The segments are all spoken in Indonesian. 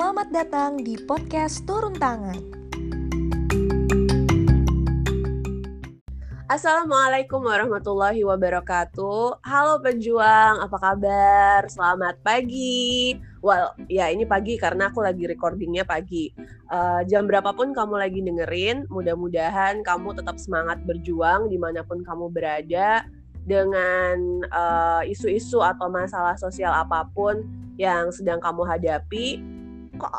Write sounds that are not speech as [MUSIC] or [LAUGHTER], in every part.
selamat datang di podcast Turun Tangan. Assalamualaikum warahmatullahi wabarakatuh. Halo pejuang, apa kabar? Selamat pagi. Well, ya ini pagi karena aku lagi recordingnya pagi. Uh, jam berapapun kamu lagi dengerin, mudah-mudahan kamu tetap semangat berjuang di mana pun kamu berada dengan uh, isu-isu atau masalah sosial apa pun yang sedang kamu hadapi kok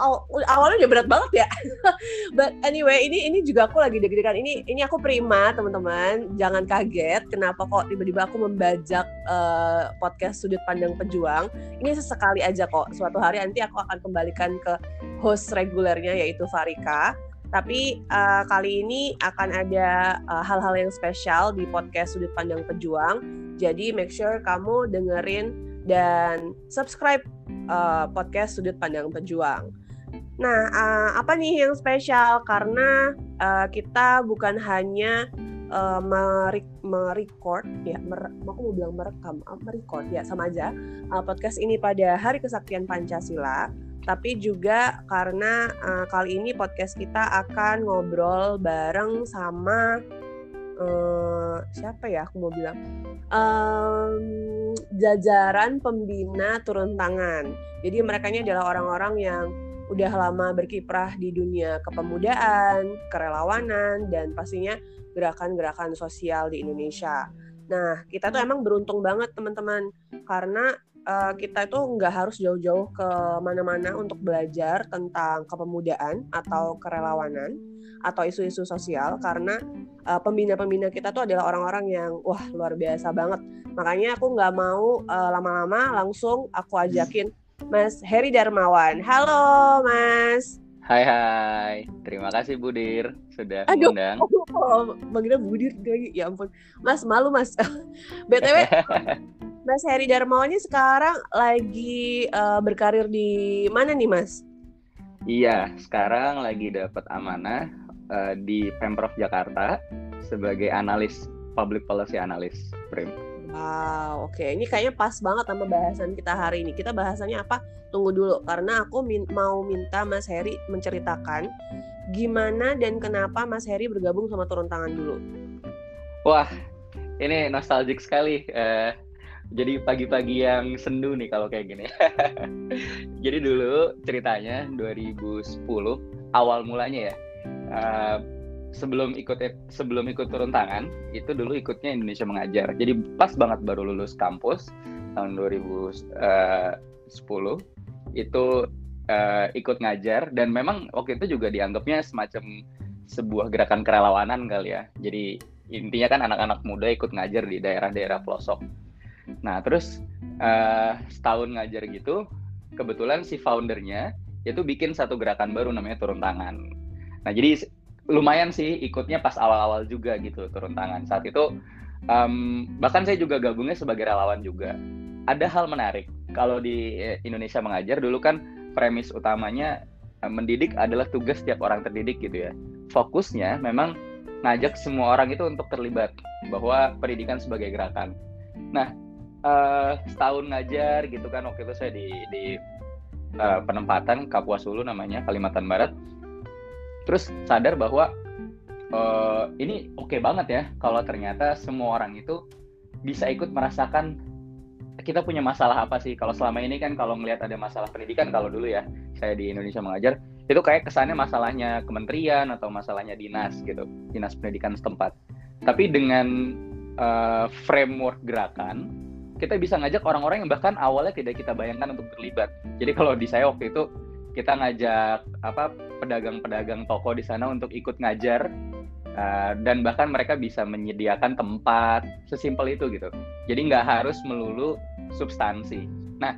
awalnya udah berat banget ya. [LAUGHS] But anyway, ini ini juga aku lagi deg-degan. Ini ini aku prima, teman-teman. Jangan kaget kenapa kok tiba-tiba aku membajak uh, podcast sudut pandang pejuang. Ini sesekali aja kok. Suatu hari nanti aku akan kembalikan ke host regulernya yaitu Farika. Tapi uh, kali ini akan ada eh, hal-hal uh, yang spesial di podcast sudut pandang pejuang. Jadi make sure kamu dengerin dan subscribe uh, podcast Sudut Pandang Pejuang. Nah, uh, apa nih yang spesial? Karena uh, kita bukan hanya uh, merecord ya, mer aku mau bilang merekam, uh, merecord ya sama aja uh, podcast ini pada Hari Kesaktian Pancasila, tapi juga karena uh, kali ini podcast kita akan ngobrol bareng sama uh, siapa ya aku mau bilang um, jajaran pembina turun tangan. Jadi mereka ini adalah orang-orang yang udah lama berkiprah di dunia kepemudaan, kerelawanan, dan pastinya gerakan-gerakan sosial di Indonesia. Nah, kita tuh emang beruntung banget teman-teman karena uh, kita itu nggak harus jauh-jauh ke mana-mana untuk belajar tentang kepemudaan atau kerelawanan atau isu-isu sosial karena uh, pembina-pembina kita tuh adalah orang-orang yang wah luar biasa banget. Makanya aku nggak mau eh, lama-lama langsung aku ajakin Mas Heri Darmawan. Halo Mas. Hai hai, terima kasih Budir sudah Aduh, mengundang. Oh, oh, manggilnya Budir lagi, ya ampun. Mas malu Mas. [LAUGHS] BTW [LAUGHS] Mas Heri Darmawan ini sekarang lagi uh, berkarir di mana nih Mas? Iya, sekarang lagi dapat amanah uh, di Pemprov Jakarta sebagai analis public policy analis, Prim. Wow, oke. Okay. Ini kayaknya pas banget sama bahasan kita hari ini. Kita bahasannya apa? Tunggu dulu, karena aku min mau minta Mas Heri menceritakan gimana dan kenapa Mas Heri bergabung sama Turun Tangan dulu. Wah, ini nostalgic sekali. Uh, jadi pagi-pagi yang sendu nih kalau kayak gini. [LAUGHS] jadi dulu ceritanya 2010 awal mulanya ya. Uh, sebelum ikut sebelum ikut turun tangan itu dulu ikutnya Indonesia mengajar. Jadi pas banget baru lulus kampus tahun 2010 eh, itu uh, ikut ngajar dan memang waktu itu juga dianggapnya semacam sebuah gerakan kerelawanan kali ya. Jadi intinya kan anak-anak muda ikut ngajar di daerah-daerah pelosok Nah, terus uh, setahun ngajar gitu, kebetulan si foundernya itu bikin satu gerakan baru namanya turun tangan. Nah, jadi lumayan sih ikutnya pas awal-awal juga gitu turun tangan. Saat itu um, bahkan saya juga gabungnya sebagai relawan juga. Ada hal menarik kalau di Indonesia mengajar dulu kan premis utamanya mendidik adalah tugas setiap orang terdidik gitu ya. Fokusnya memang ngajak semua orang itu untuk terlibat bahwa pendidikan sebagai gerakan. Nah, uh, setahun ngajar gitu kan waktu itu saya di di uh, penempatan Kapuas Hulu namanya Kalimantan Barat terus sadar bahwa uh, ini oke okay banget ya kalau ternyata semua orang itu bisa ikut merasakan kita punya masalah apa sih kalau selama ini kan kalau ngelihat ada masalah pendidikan kalau dulu ya saya di Indonesia mengajar itu kayak kesannya masalahnya kementerian atau masalahnya dinas gitu dinas pendidikan setempat tapi dengan uh, framework gerakan kita bisa ngajak orang-orang yang bahkan awalnya tidak kita bayangkan untuk terlibat. Jadi kalau di saya waktu itu kita ngajak apa pedagang-pedagang toko di sana untuk ikut ngajar uh, dan bahkan mereka bisa menyediakan tempat sesimpel itu gitu. Jadi nggak harus melulu substansi. Nah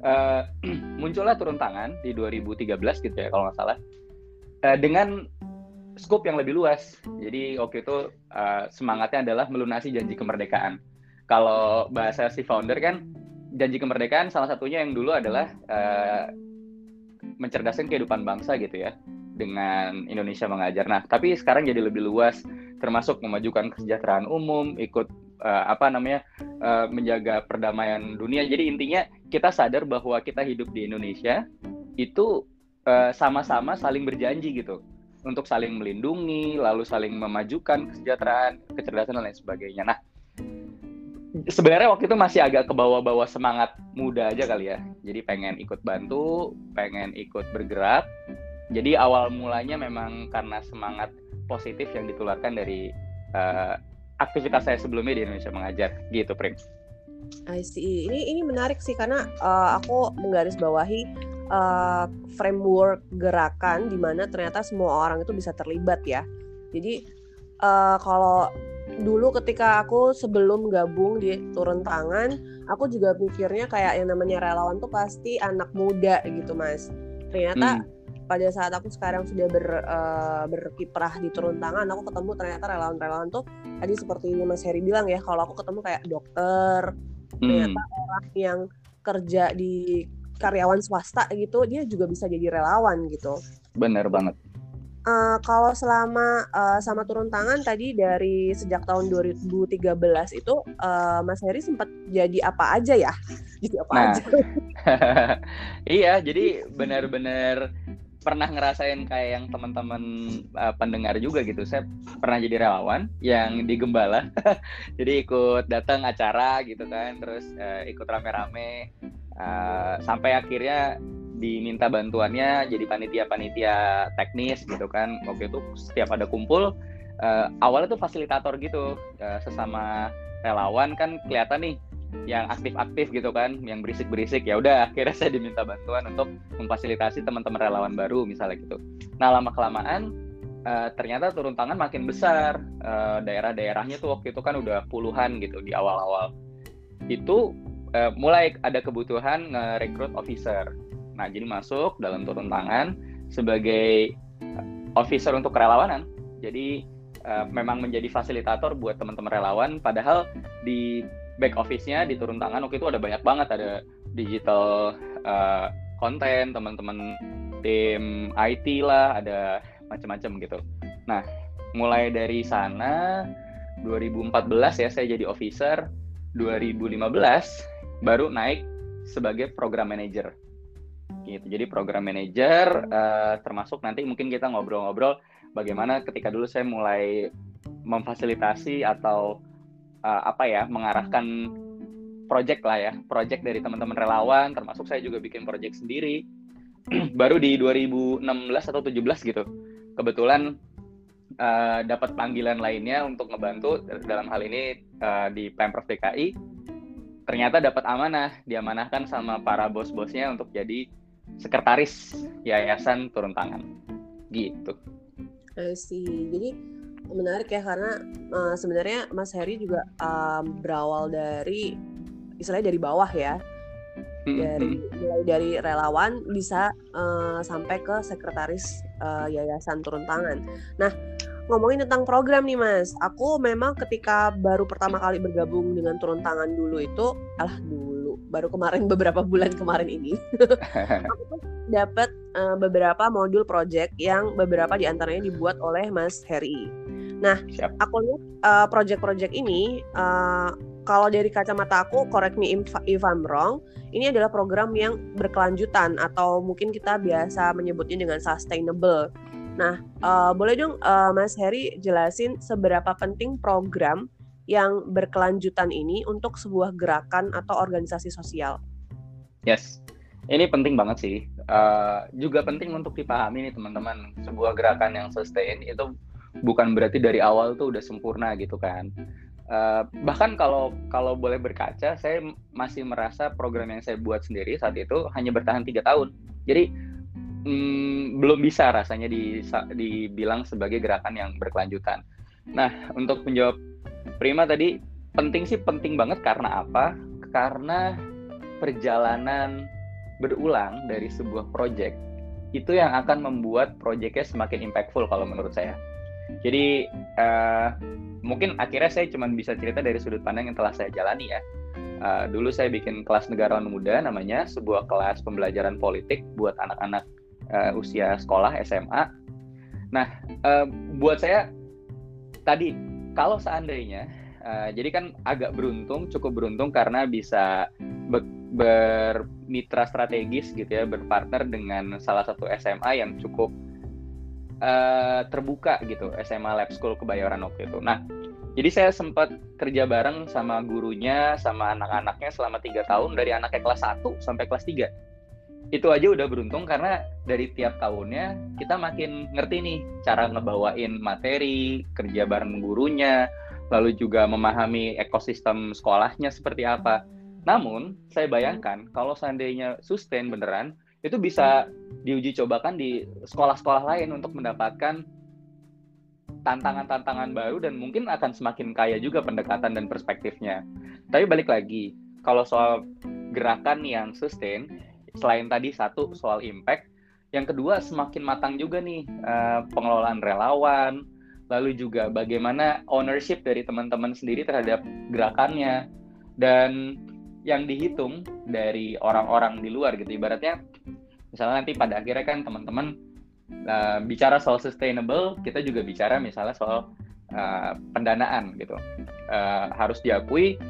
uh, [CLEARS THROAT] muncullah turun tangan di 2013 gitu ya kalau nggak salah uh, dengan scope yang lebih luas. Jadi waktu itu uh, semangatnya adalah melunasi janji kemerdekaan kalau bahasa si founder kan janji kemerdekaan salah satunya yang dulu adalah uh, mencerdaskan kehidupan bangsa gitu ya dengan Indonesia mengajar. Nah, tapi sekarang jadi lebih luas termasuk memajukan kesejahteraan umum, ikut uh, apa namanya uh, menjaga perdamaian dunia. Jadi intinya kita sadar bahwa kita hidup di Indonesia itu uh, sama-sama saling berjanji gitu untuk saling melindungi, lalu saling memajukan kesejahteraan, kecerdasan dan lain sebagainya. Nah, sebenarnya waktu itu masih agak ke bawah-bawah semangat muda aja kali ya. Jadi pengen ikut bantu, pengen ikut bergerak. Jadi awal mulanya memang karena semangat positif yang ditularkan dari uh, aktivitas saya sebelumnya di Indonesia mengajar gitu, Prim. I see. Ini ini menarik sih karena uh, aku menggarisbawahi uh, framework gerakan di mana ternyata semua orang itu bisa terlibat ya. Jadi uh, kalau dulu ketika aku sebelum gabung di turun tangan, aku juga mikirnya kayak yang namanya relawan tuh pasti anak muda gitu mas. Ternyata hmm. pada saat aku sekarang sudah ber, uh, berkiprah di turun tangan, aku ketemu ternyata relawan-relawan tuh tadi seperti ini Mas Heri bilang ya, kalau aku ketemu kayak dokter, hmm. ternyata orang yang kerja di karyawan swasta gitu, dia juga bisa jadi relawan gitu. Bener banget uh, kalau selama uh, sama turun tangan tadi dari sejak tahun 2013 itu uh, Mas Heri sempat jadi apa aja ya? Jadi apa nah, aja? [LAUGHS] iya, jadi benar-benar pernah ngerasain kayak yang teman-teman uh, pendengar juga gitu. Saya pernah jadi relawan yang di Gembala. [LAUGHS] jadi ikut datang acara gitu kan, terus uh, ikut rame-rame uh, sampai akhirnya diminta bantuannya jadi panitia-panitia teknis gitu kan. Waktu itu setiap ada kumpul uh, awalnya tuh fasilitator gitu uh, sesama relawan kan kelihatan nih yang aktif-aktif gitu kan yang berisik-berisik. Ya udah [LAUGHS] akhirnya saya diminta bantuan untuk memfasilitasi teman-teman relawan baru misalnya gitu. Nah lama kelamaan uh, ternyata turun tangan makin besar. Uh, daerah-daerahnya tuh waktu itu kan udah puluhan gitu di awal-awal. Itu uh, mulai ada kebutuhan nge-recruit officer Nah, jadi masuk dalam turun tangan sebagai eh, officer untuk kerelawanan. Jadi uh, memang menjadi fasilitator buat teman-teman relawan. Padahal di back office-nya di turun tangan waktu itu ada banyak banget ada digital uh, konten, teman-teman tim IT lah, ada macam-macam gitu. Nah, mulai dari sana 2014 ya saya jadi officer, 2015 baru naik sebagai program manager gitu. Jadi program manager uh, termasuk nanti mungkin kita ngobrol-ngobrol bagaimana ketika dulu saya mulai memfasilitasi atau uh, apa ya mengarahkan project lah ya, project dari teman-teman relawan termasuk saya juga bikin project sendiri. [CLEARS THROAT] Baru di 2016 atau 17 gitu. Kebetulan uh, dapat panggilan lainnya untuk ngebantu dalam hal ini uh, di Pemprov DKI ternyata dapat amanah diamanahkan sama para bos-bosnya untuk jadi sekretaris yayasan turun tangan gitu. sih jadi menarik ya karena uh, sebenarnya Mas Heri juga um, berawal dari istilahnya dari bawah ya hmm, dari hmm. mulai dari relawan bisa uh, sampai ke sekretaris uh, yayasan turun tangan. Nah ngomongin tentang program nih Mas, aku memang ketika baru pertama kali bergabung dengan turun tangan dulu itu, alah dulu baru kemarin beberapa bulan kemarin ini aku [LAUGHS] dapat uh, beberapa modul project yang beberapa di antaranya dibuat oleh Mas Heri. Nah, Siap. aku lihat uh, project-project ini uh, kalau dari kacamata aku, correct me if I'm wrong, ini adalah program yang berkelanjutan atau mungkin kita biasa menyebutnya dengan sustainable. Nah, uh, boleh dong uh, Mas Heri jelasin seberapa penting program yang berkelanjutan ini untuk sebuah gerakan atau organisasi sosial? Yes, ini penting banget sih. Uh, juga penting untuk dipahami nih teman-teman. Sebuah gerakan yang sustain itu bukan berarti dari awal tuh udah sempurna gitu kan. Uh, bahkan kalau kalau boleh berkaca, saya masih merasa program yang saya buat sendiri saat itu hanya bertahan tiga tahun. Jadi hmm, belum bisa rasanya di, dibilang sebagai gerakan yang berkelanjutan. Nah, untuk menjawab Prima tadi penting sih penting banget karena apa? Karena perjalanan berulang dari sebuah project itu yang akan membuat projectnya semakin impactful kalau menurut saya. Jadi uh, mungkin akhirnya saya cuma bisa cerita dari sudut pandang yang telah saya jalani ya. Uh, dulu saya bikin kelas negarawan muda namanya sebuah kelas pembelajaran politik buat anak-anak uh, usia sekolah SMA. Nah, uh, buat saya tadi kalau seandainya uh, jadi kan agak beruntung cukup beruntung karena bisa bermitra strategis gitu ya, berpartner dengan salah satu SMA yang cukup uh, terbuka gitu, SMA Lab School Kebayoran waktu itu. Nah, jadi saya sempat kerja bareng sama gurunya, sama anak-anaknya selama tiga tahun dari anaknya kelas 1 sampai kelas 3. Itu aja udah beruntung karena dari tiap tahunnya kita makin ngerti nih cara ngebawain materi, kerja bareng gurunya, lalu juga memahami ekosistem sekolahnya seperti apa. Namun, saya bayangkan kalau seandainya sustain beneran, itu bisa diuji cobakan di sekolah-sekolah lain untuk mendapatkan tantangan-tantangan baru dan mungkin akan semakin kaya juga pendekatan dan perspektifnya. Tapi balik lagi, kalau soal gerakan yang sustain, selain tadi satu soal impact, yang kedua semakin matang juga nih uh, pengelolaan relawan, lalu juga bagaimana ownership dari teman-teman sendiri terhadap gerakannya. Dan yang dihitung dari orang-orang di luar gitu ibaratnya misalnya nanti pada akhirnya kan teman-teman uh, bicara soal sustainable kita juga bicara misalnya soal uh, pendanaan gitu. Uh, harus diakui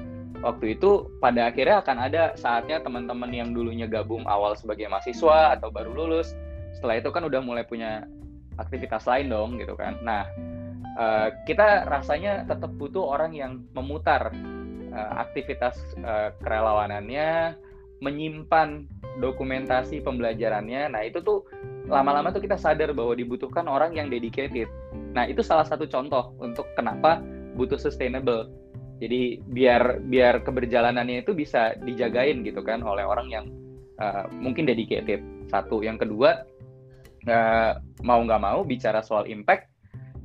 waktu itu pada akhirnya akan ada saatnya teman-teman yang dulunya gabung awal sebagai mahasiswa atau baru lulus setelah itu kan udah mulai punya aktivitas lain dong gitu kan nah uh, kita rasanya tetap butuh orang yang memutar uh, aktivitas uh, kerelawanannya, menyimpan dokumentasi pembelajarannya. Nah, itu tuh lama-lama tuh kita sadar bahwa dibutuhkan orang yang dedicated. Nah, itu salah satu contoh untuk kenapa butuh sustainable. Jadi biar biar keberjalanannya itu bisa dijagain gitu kan oleh orang yang uh, mungkin dedicated. Satu, yang kedua uh, mau nggak mau bicara soal impact,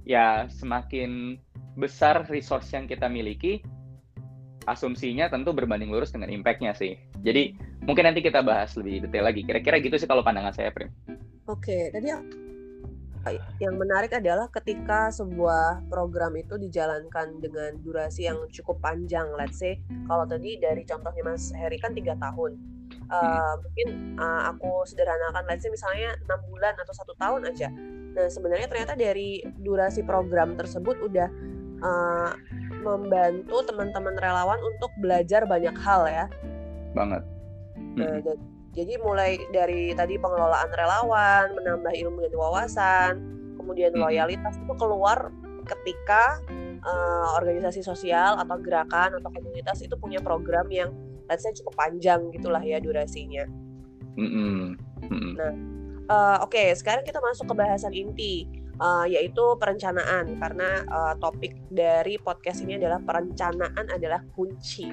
ya semakin besar resource yang kita miliki, asumsinya tentu berbanding lurus dengan impact-nya sih. Jadi mungkin nanti kita bahas lebih detail lagi. Kira-kira gitu sih kalau pandangan saya, Prim. Oke, tadi yang menarik adalah ketika sebuah program itu dijalankan dengan durasi yang cukup panjang, let's say kalau tadi dari contohnya Mas Heri kan tiga tahun, uh, mungkin uh, aku sederhanakan, let's say misalnya enam bulan atau satu tahun aja. Nah sebenarnya ternyata dari durasi program tersebut udah uh, membantu teman-teman relawan untuk belajar banyak hal ya. Banget. Nah, dan, jadi mulai dari tadi pengelolaan relawan, menambah ilmu dan wawasan, kemudian loyalitas itu keluar ketika uh, organisasi sosial atau gerakan atau komunitas itu punya program yang let's say cukup panjang gitulah ya durasinya. Mm -hmm. Mm -hmm. Nah, uh, oke okay, sekarang kita masuk ke bahasan inti uh, yaitu perencanaan karena uh, topik dari podcast ini adalah perencanaan adalah kunci.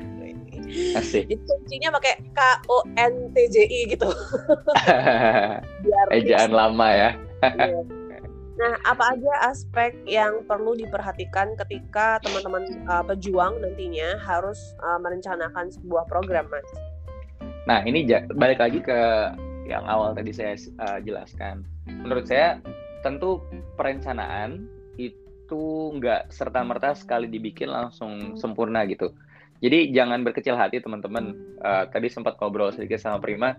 Asik. Jadi kuncinya pakai K O N T J I gitu. Biar [LAUGHS] ejaan lama ya. Iya. Nah, apa aja aspek yang perlu diperhatikan ketika teman-teman uh, pejuang nantinya harus uh, merencanakan sebuah program, Mas? Nah, ini balik lagi ke yang awal tadi saya uh, jelaskan. Menurut saya tentu perencanaan itu nggak serta merta sekali dibikin langsung sempurna gitu. Jadi jangan berkecil hati teman-teman. Uh, tadi sempat ngobrol sedikit sama Prima,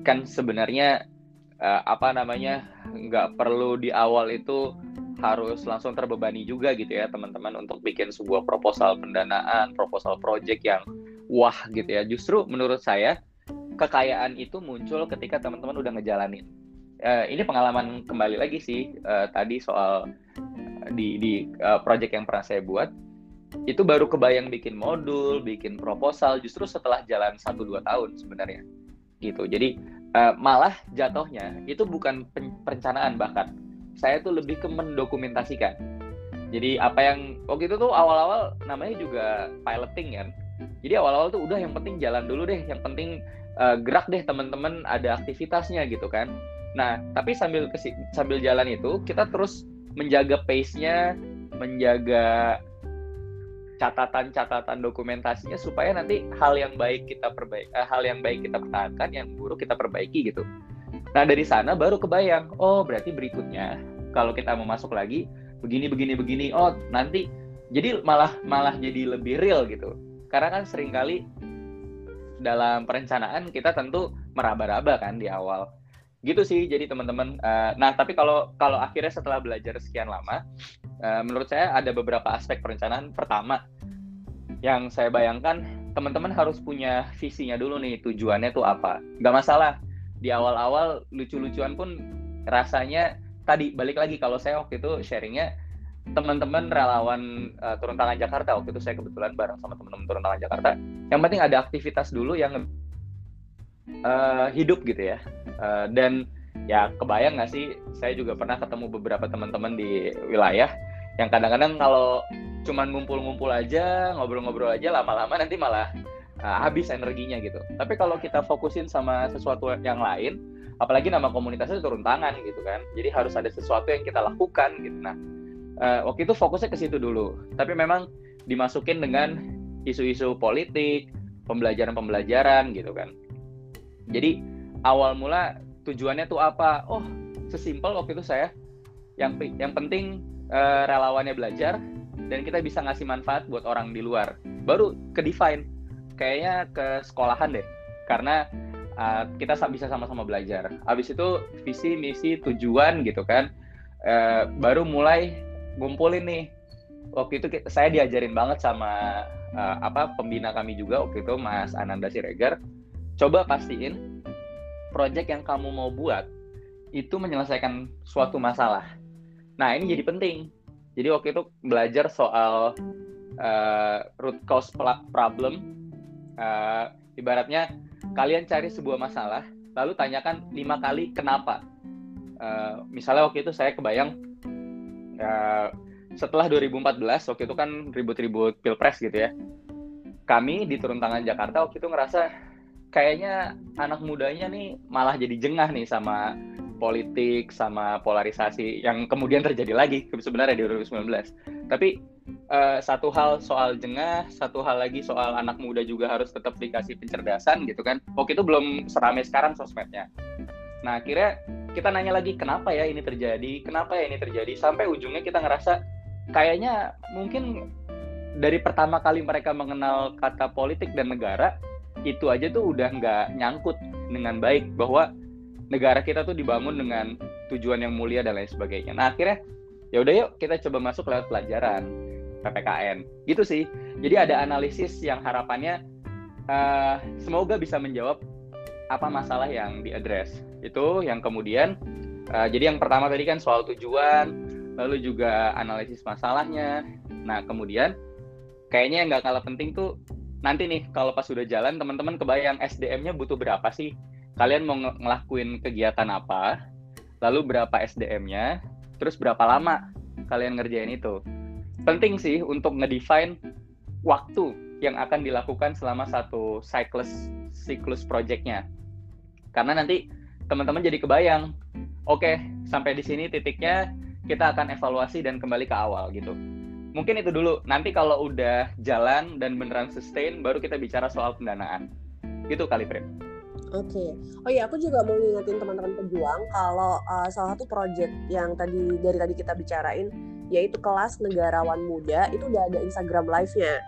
kan sebenarnya uh, apa namanya nggak perlu di awal itu harus langsung terbebani juga gitu ya teman-teman untuk bikin sebuah proposal pendanaan, proposal project yang wah gitu ya. Justru menurut saya kekayaan itu muncul ketika teman-teman udah ngejalanin uh, ini pengalaman kembali lagi sih uh, tadi soal di di uh, project yang pernah saya buat itu baru kebayang bikin modul, bikin proposal justru setelah jalan 1-2 tahun sebenarnya gitu. Jadi uh, malah jatuhnya itu bukan perencanaan bahkan saya tuh lebih ke mendokumentasikan. Jadi apa yang waktu itu tuh awal-awal namanya juga piloting kan. Jadi awal-awal tuh udah yang penting jalan dulu deh, yang penting uh, gerak deh teman-teman ada aktivitasnya gitu kan. Nah, tapi sambil kesi, sambil jalan itu kita terus menjaga pace-nya, menjaga catatan-catatan dokumentasinya supaya nanti hal yang baik kita perbaiki, eh, hal yang baik kita pertahankan, yang buruk kita perbaiki gitu. Nah, dari sana baru kebayang, oh berarti berikutnya kalau kita mau masuk lagi begini begini begini, oh nanti jadi malah malah jadi lebih real gitu. Karena kan sering kali dalam perencanaan kita tentu meraba-raba kan di awal gitu sih jadi teman-teman uh, nah tapi kalau kalau akhirnya setelah belajar sekian lama uh, menurut saya ada beberapa aspek perencanaan pertama yang saya bayangkan teman-teman harus punya visinya dulu nih tujuannya tuh apa. Gak masalah di awal-awal lucu-lucuan pun rasanya tadi balik lagi kalau saya waktu itu sharingnya teman-teman relawan uh, turun tangan Jakarta waktu itu saya kebetulan bareng sama teman-teman turun tangan Jakarta. Yang penting ada aktivitas dulu yang uh, hidup gitu ya. Uh, dan ya kebayang nggak sih? Saya juga pernah ketemu beberapa teman-teman di wilayah yang kadang-kadang kalau cuman ngumpul-ngumpul aja, ngobrol-ngobrol aja, lama-lama nanti malah uh, habis energinya gitu. Tapi kalau kita fokusin sama sesuatu yang lain, apalagi nama komunitasnya turun tangan gitu kan. Jadi harus ada sesuatu yang kita lakukan gitu. Nah uh, waktu itu fokusnya ke situ dulu. Tapi memang dimasukin dengan isu-isu politik, pembelajaran-pembelajaran gitu kan. Jadi awal mula tujuannya tuh apa? Oh, sesimpel waktu itu saya yang yang penting uh, relawannya belajar dan kita bisa ngasih manfaat buat orang di luar. Baru ke define kayaknya ke sekolahan deh. Karena uh, kita bisa sama-sama belajar. Habis itu visi, misi, tujuan gitu kan. Uh, baru mulai ngumpulin nih waktu itu saya diajarin banget sama uh, apa pembina kami juga waktu itu Mas Ananda Siregar coba pastiin project yang kamu mau buat itu menyelesaikan suatu masalah. Nah ini jadi penting. Jadi waktu itu belajar soal uh, root cause problem uh, ibaratnya kalian cari sebuah masalah lalu tanyakan lima kali kenapa. Uh, misalnya waktu itu saya kebayang ya, setelah 2014 waktu itu kan ribut-ribut pilpres gitu ya kami di turun tangan Jakarta waktu itu ngerasa kayaknya anak mudanya nih malah jadi jengah nih sama politik sama polarisasi yang kemudian terjadi lagi sebenarnya di 2019 tapi uh, satu hal soal jengah satu hal lagi soal anak muda juga harus tetap dikasih pencerdasan gitu kan. Waktu itu belum seramai sekarang sosmednya. Nah akhirnya kita nanya lagi kenapa ya ini terjadi, kenapa ya ini terjadi, sampai ujungnya kita ngerasa kayaknya mungkin dari pertama kali mereka mengenal kata politik dan negara itu aja tuh udah nggak nyangkut dengan baik bahwa negara kita tuh dibangun dengan tujuan yang mulia dan lain sebagainya. Nah akhirnya ya udah yuk kita coba masuk lewat pelajaran ppkn gitu sih. Jadi ada analisis yang harapannya uh, semoga bisa menjawab apa masalah yang diadres itu yang kemudian uh, jadi yang pertama tadi kan soal tujuan lalu juga analisis masalahnya nah kemudian kayaknya yang nggak kalah penting tuh nanti nih kalau pas sudah jalan teman-teman kebayang SDM-nya butuh berapa sih? Kalian mau ng ngelakuin kegiatan apa? Lalu berapa SDM-nya terus berapa lama kalian ngerjain itu? Penting sih untuk ngedefine waktu yang akan dilakukan selama satu siklus siklus projectnya. Karena nanti teman-teman jadi kebayang oke okay, sampai di sini titiknya kita akan evaluasi dan kembali ke awal gitu mungkin itu dulu nanti kalau udah jalan dan beneran sustain baru kita bicara soal pendanaan gitu kali Prim Oke, okay. oh iya aku juga mau ngingetin teman-teman pejuang kalau uh, salah satu project yang tadi dari tadi kita bicarain yaitu kelas negarawan muda itu udah ada Instagram live-nya.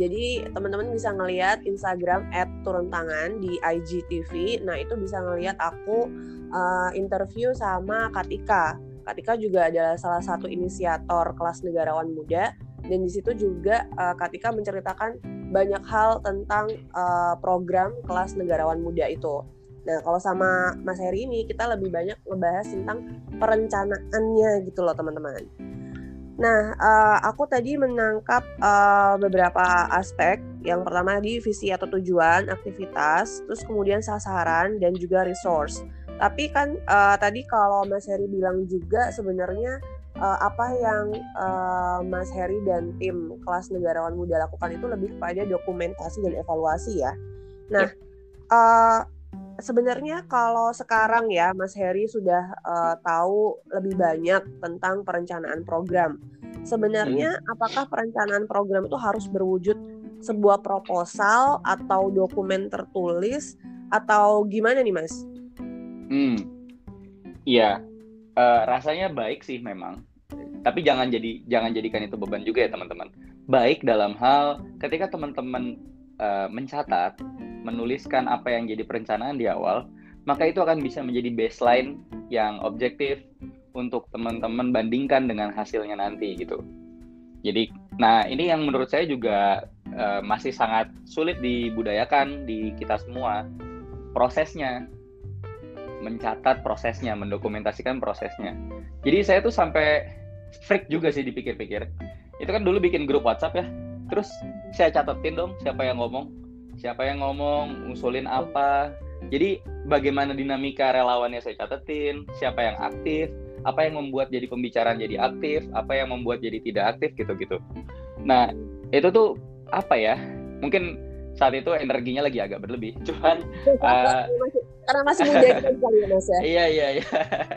Jadi teman-teman bisa ngelihat Instagram @turuntangan di IGTV. Nah itu bisa ngelihat aku uh, interview sama Katika. Katika juga adalah salah satu inisiator kelas negarawan muda dan di situ juga uh, Katika menceritakan banyak hal tentang uh, program kelas negarawan muda itu. Nah, kalau sama Mas Heri ini kita lebih banyak ngebahas tentang perencanaannya gitu loh, teman-teman. Nah, uh, aku tadi menangkap beberapa aspek. Yang pertama di visi atau tujuan, aktivitas, terus kemudian sasaran dan juga resource. Tapi kan uh, tadi kalau Mas Heri bilang juga sebenarnya uh, apa yang uh, Mas Heri dan tim kelas negarawan muda lakukan itu lebih kepada dokumentasi dan evaluasi ya. Nah, uh, sebenarnya kalau sekarang ya Mas Heri sudah uh, tahu lebih banyak tentang perencanaan program. Sebenarnya hmm. apakah perencanaan program itu harus berwujud sebuah proposal atau dokumen tertulis atau gimana nih Mas? Hmm, iya, uh, rasanya baik sih memang. Tapi jangan jadi jangan jadikan itu beban juga ya teman-teman. Baik dalam hal ketika teman-teman uh, mencatat menuliskan apa yang jadi perencanaan di awal, maka itu akan bisa menjadi baseline yang objektif untuk teman-teman bandingkan dengan hasilnya nanti gitu. Jadi, nah ini yang menurut saya juga uh, masih sangat sulit dibudayakan di kita semua prosesnya mencatat prosesnya mendokumentasikan prosesnya. Jadi saya tuh sampai freak juga sih dipikir-pikir. Itu kan dulu bikin grup WhatsApp ya. Terus saya catetin dong siapa yang ngomong siapa yang ngomong usulin apa. Jadi bagaimana dinamika relawannya saya catetin siapa yang aktif apa yang membuat jadi pembicaraan jadi aktif apa yang membuat jadi tidak aktif gitu-gitu. Nah itu tuh apa ya? Mungkin saat itu energinya lagi agak berlebih. Cuman uh, karena masih muda [LAUGHS] kali ya mas ya. Iya iya iya.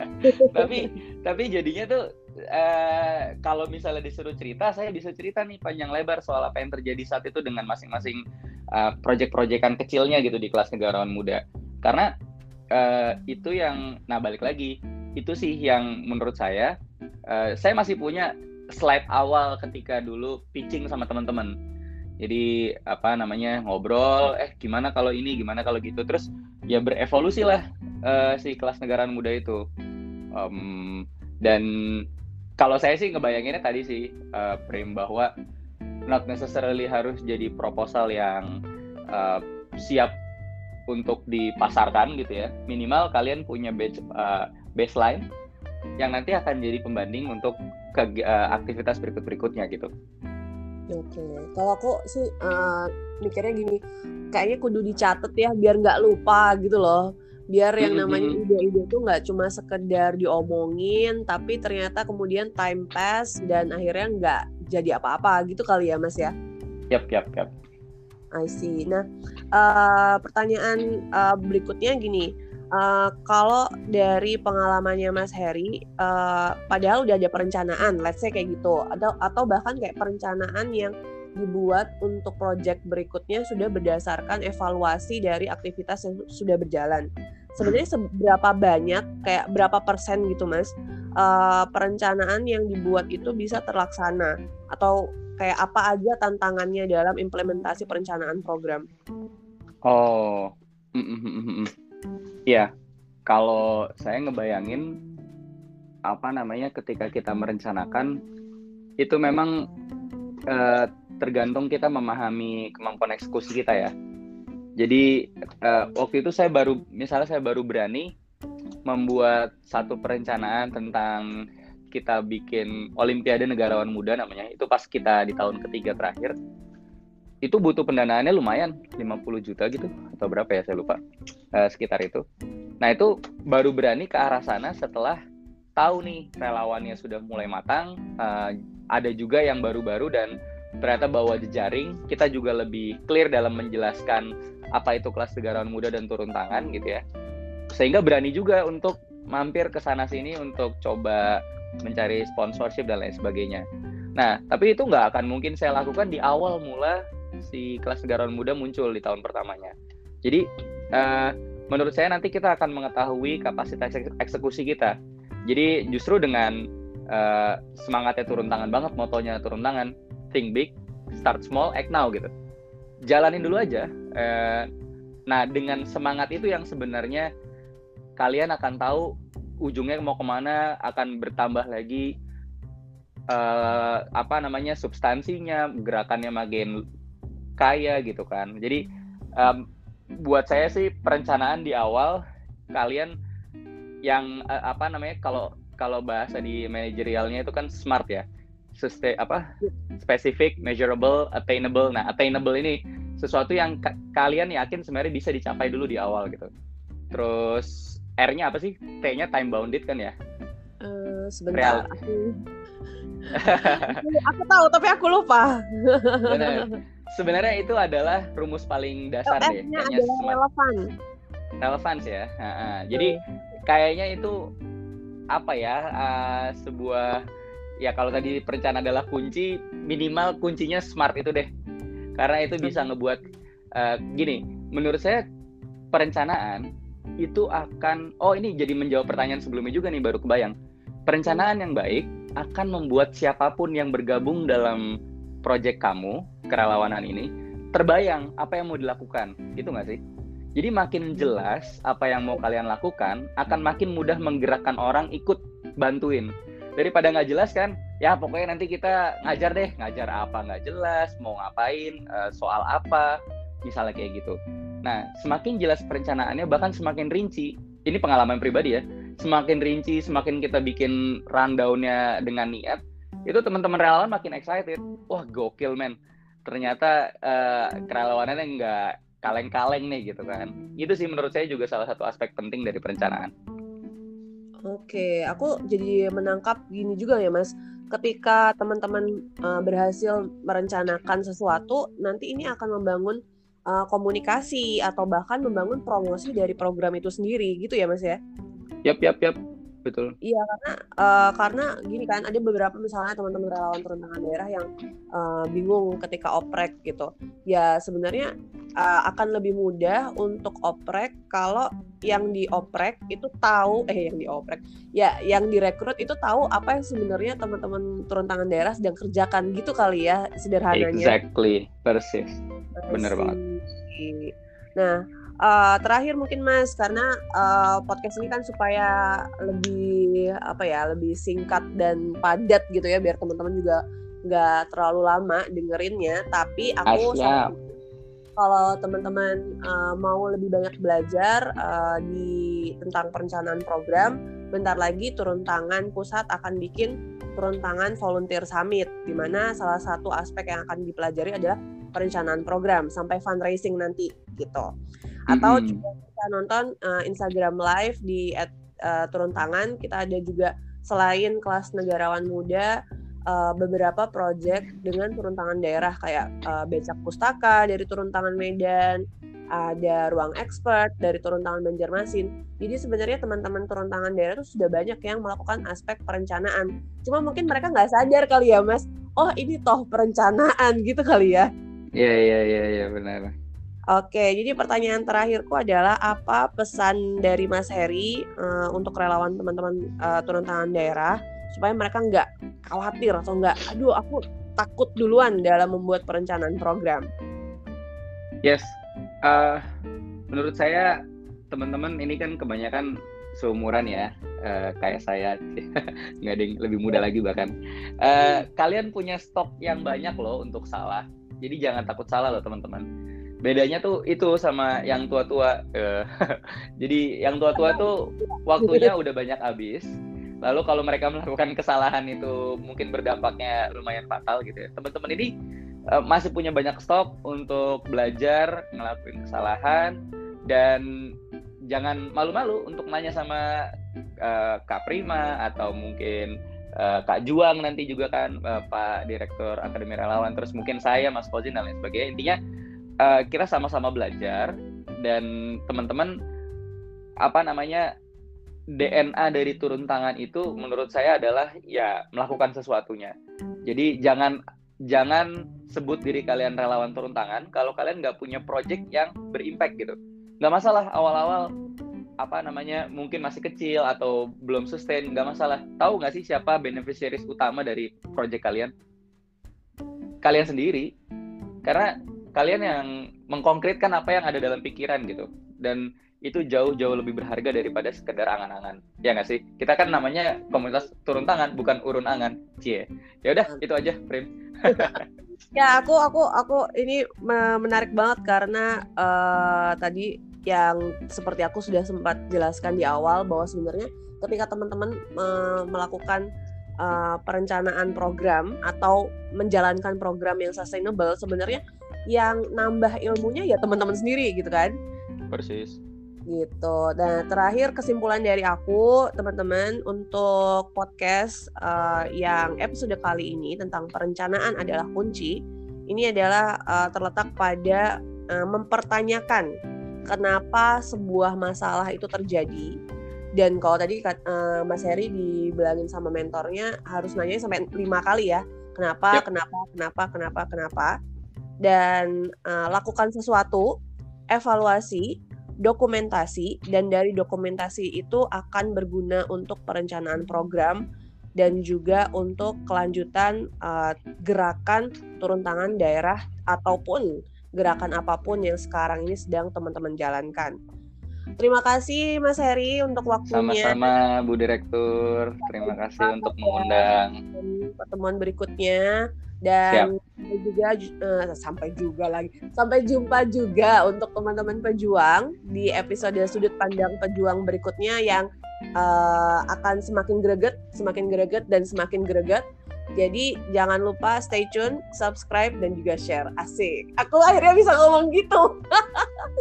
[LAUGHS] Tapi tapi jadinya tuh uh, kalau misalnya disuruh cerita saya bisa cerita nih panjang lebar soal apa yang terjadi saat itu dengan masing-masing uh, project-projectan kecilnya gitu di kelas negarawan muda. Karena uh, itu yang nah balik lagi itu sih yang menurut saya uh, saya masih punya slide awal ketika dulu pitching sama teman-teman jadi apa namanya ngobrol eh gimana kalau ini gimana kalau gitu. Terus ya berevolusi lah uh, si kelas negaraan muda itu. Um, dan kalau saya sih ngebayanginnya tadi sih uh, Prim bahwa not necessarily harus jadi proposal yang uh, siap untuk dipasarkan gitu ya. Minimal kalian punya batch, uh, baseline yang nanti akan jadi pembanding untuk ke uh, aktivitas berikut berikutnya gitu. Oke, okay. kalau aku sih uh, mikirnya gini, kayaknya kudu dicatat ya biar nggak lupa gitu loh. Biar yang namanya ide-ide itu nggak cuma sekedar diomongin, tapi ternyata kemudian time pass dan akhirnya nggak jadi apa-apa gitu kali ya Mas ya? Yap, yap, yap. I see. Nah, uh, pertanyaan uh, berikutnya gini, uh, kalau dari pengalamannya Mas Heri, uh, padahal udah ada perencanaan, let's say kayak gitu, atau atau bahkan kayak perencanaan yang dibuat untuk project berikutnya sudah berdasarkan evaluasi dari aktivitas yang sudah berjalan. Sebenarnya seberapa banyak, kayak berapa persen gitu Mas, uh, perencanaan yang dibuat itu bisa terlaksana atau kayak apa aja tantangannya dalam implementasi perencanaan program? Oh, mm -mm. Iya, kalau saya ngebayangin apa namanya ketika kita merencanakan itu memang eh, tergantung kita memahami kemampuan eksekusi kita ya. Jadi eh, waktu itu saya baru misalnya saya baru berani membuat satu perencanaan tentang kita bikin Olimpiade Negarawan Muda namanya. Itu pas kita di tahun ketiga terakhir itu butuh pendanaannya lumayan 50 juta gitu atau berapa ya saya lupa. Uh, sekitar itu. Nah itu baru berani ke arah sana setelah tahu nih relawannya sudah mulai matang uh, ada juga yang baru-baru dan ternyata bawa jejaring. Kita juga lebih clear dalam menjelaskan apa itu kelas negarawan muda dan turun tangan gitu ya. Sehingga berani juga untuk mampir ke sana sini untuk coba mencari sponsorship dan lain sebagainya. Nah, tapi itu nggak akan mungkin saya lakukan di awal mula si kelas negarawan muda muncul di tahun pertamanya. Jadi uh, menurut saya nanti kita akan mengetahui kapasitas eksekusi kita. Jadi justru dengan uh, semangatnya turun tangan banget, motonya turun tangan, think big, start small, act now gitu. Jalanin dulu aja. Uh, nah dengan semangat itu yang sebenarnya kalian akan tahu ujungnya mau ke mana, akan bertambah lagi uh, apa namanya substansinya, gerakannya makin kaya gitu kan. Jadi um, buat saya sih perencanaan di awal kalian yang uh, apa namanya kalau kalau bahasa di manajerialnya itu kan smart ya. Sustain apa? Specific, measurable, attainable. Nah, attainable ini sesuatu yang ka kalian yakin sebenarnya bisa dicapai dulu di awal gitu. Terus R-nya apa sih? T-nya time bounded kan ya? Uh, sebentar. Real. Aku... [LAUGHS] aku tahu tapi aku lupa. Benar [LAUGHS] sebenarnya itu adalah rumus paling dasar deh. Kayaknya relevan. Relevan ya. Jadi kayaknya itu apa ya uh, sebuah ya kalau tadi perencanaan adalah kunci minimal kuncinya smart itu deh karena itu bisa ngebuat uh, gini menurut saya perencanaan itu akan oh ini jadi menjawab pertanyaan sebelumnya juga nih baru kebayang perencanaan yang baik akan membuat siapa pun yang bergabung dalam project kamu kerelawanan ini terbayang apa yang mau dilakukan. Gitu nggak sih? Jadi makin jelas apa yang mau kalian lakukan akan makin mudah menggerakkan orang ikut bantuin. Daripada nggak jelas kan ya pokoknya nanti kita ngajar deh ngajar apa nggak jelas mau ngapain uh, soal apa misalnya kayak gitu. Nah semakin jelas perencanaannya bahkan semakin rinci. Ini pengalaman pribadi ya. Semakin rinci semakin kita bikin rundownnya dengan niat itu teman-teman relawan makin excited. Wah gokil men. Ternyata uh, kerelawanannya nggak kaleng-kaleng nih gitu kan. Itu sih menurut saya juga salah satu aspek penting dari perencanaan. Oke, aku jadi menangkap gini juga ya Mas. Ketika teman-teman uh, berhasil merencanakan sesuatu, nanti ini akan membangun uh, komunikasi atau bahkan membangun promosi dari program itu sendiri, gitu ya Mas ya? Yap, yap, yap betul. Iya karena uh, karena gini kan ada beberapa misalnya teman-teman relawan turun daerah yang uh, bingung ketika oprek gitu. Ya sebenarnya uh, akan lebih mudah untuk oprek kalau yang dioprek itu tahu eh yang dioprek ya yang direkrut itu tahu apa yang sebenarnya teman-teman turun tangan daerah sedang kerjakan gitu kali ya sederhananya. Exactly, persis. Bener banget. Nah, uh, terakhir mungkin Mas karena uh, podcast ini kan supaya lebih apa ya lebih singkat dan padat gitu ya biar teman-teman juga nggak terlalu lama dengerinnya. Tapi aku kalau teman-teman uh, mau lebih banyak belajar uh, di tentang perencanaan program bentar lagi turun tangan pusat akan bikin turun tangan volunteer summit di mana salah satu aspek yang akan dipelajari adalah perencanaan program sampai fundraising nanti gitu atau mm-hmm. juga bisa nonton uh, Instagram live di at, uh, turun tangan kita ada juga selain kelas negarawan muda uh, beberapa project dengan turun tangan daerah kayak uh, becak pustaka dari turun tangan Medan ada ruang expert dari turun tangan Banjarmasin. Jadi sebenarnya teman-teman turun tangan daerah itu sudah banyak yang melakukan aspek perencanaan. Cuma mungkin mereka nggak sadar kali ya, Mas. Oh ini toh perencanaan gitu kali ya? Iya iya iya ya, benar. Oke, jadi pertanyaan terakhirku adalah apa pesan dari Mas Heri uh, untuk relawan teman-teman uh, turun tangan daerah supaya mereka nggak khawatir atau nggak, aduh aku takut duluan dalam membuat perencanaan program. Yes, uh, menurut saya teman-teman ini kan kebanyakan seumuran ya, uh, kayak saya [LAUGHS] nggak ada yang lebih muda lagi bahkan. Uh, kalian punya stok yang banyak loh untuk salah, jadi jangan takut salah loh teman-teman bedanya tuh itu sama yang tua-tua uh, [LAUGHS] jadi yang tua-tua tuh waktunya udah banyak habis lalu kalau mereka melakukan kesalahan itu mungkin berdampaknya lumayan fatal gitu ya. Teman-teman ini uh, masih punya banyak stok untuk belajar ngelakuin kesalahan dan jangan malu-malu untuk nanya sama uh, Kak Prima atau mungkin Kak Juang nanti juga kan Pak Direktur Akademi Relawan terus mungkin saya Mas Fauzin dan lain sebagainya. Intinya uh, kita sama-sama belajar dan teman-teman apa namanya DNA dari turun tangan itu menurut saya adalah ya melakukan sesuatunya. Jadi jangan jangan sebut diri kalian relawan turun tangan kalau kalian nggak punya project yang berimpact gitu. Nggak masalah awal-awal apa namanya mungkin masih kecil atau belum sustain nggak masalah. Tahu nggak sih siapa beneficiaries utama dari project kalian? Kalian sendiri. Karena kalian yang mengkonkretkan apa yang ada dalam pikiran gitu. Dan itu jauh-jauh lebih berharga daripada sekedar angan-angan. Ya nggak sih? Kita kan namanya komunitas turun tangan bukan urun angan. Cie. Ya udah itu aja Prim. [LAUGHS] Ya aku aku aku ini menarik banget karena uh, tadi yang seperti aku sudah sempat jelaskan di awal bahwa sebenarnya ketika teman-teman uh, melakukan uh, perencanaan program atau menjalankan program yang sustainable sebenarnya yang nambah ilmunya ya teman-teman sendiri gitu kan? Persis. Gitu. Dan terakhir kesimpulan dari aku teman-teman untuk podcast uh, yang episode kali ini tentang perencanaan adalah kunci ini adalah uh, terletak pada uh, mempertanyakan kenapa sebuah masalah itu terjadi. Dan kalau tadi uh, Mas Heri dibilangin sama mentornya harus nanya sampai lima kali ya. Kenapa yep. kenapa kenapa kenapa kenapa dan uh, lakukan sesuatu, evaluasi, dokumentasi, dan dari dokumentasi itu akan berguna untuk perencanaan program dan juga untuk kelanjutan uh, gerakan turun tangan daerah ataupun gerakan apa pun yang sekarang ini sedang teman-teman jalankan. Terima kasih Mas Heri untuk waktunya. Sama-sama Bu Direktur. Terima kasih untuk mengundang. Pertemuan berikutnya dan sampai juga uh, sampai juga lagi sampai jumpa juga untuk teman-teman pejuang di episode sudut pandang pejuang berikutnya yang uh, akan semakin greget, semakin greget dan semakin greget. Jadi jangan lupa stay tune, subscribe dan juga share. Asik. Aku akhirnya bisa ngomong gitu.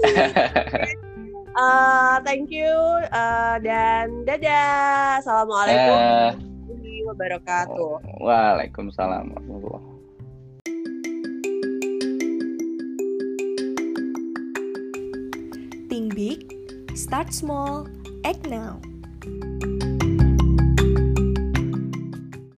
[LAUGHS] [LAUGHS] uh, thank you uh, dan dadah. Assalamualaikum warahmatullahi uh, wabarakatuh. Waalaikumsalam warahmatullahi Think big, start small, act now.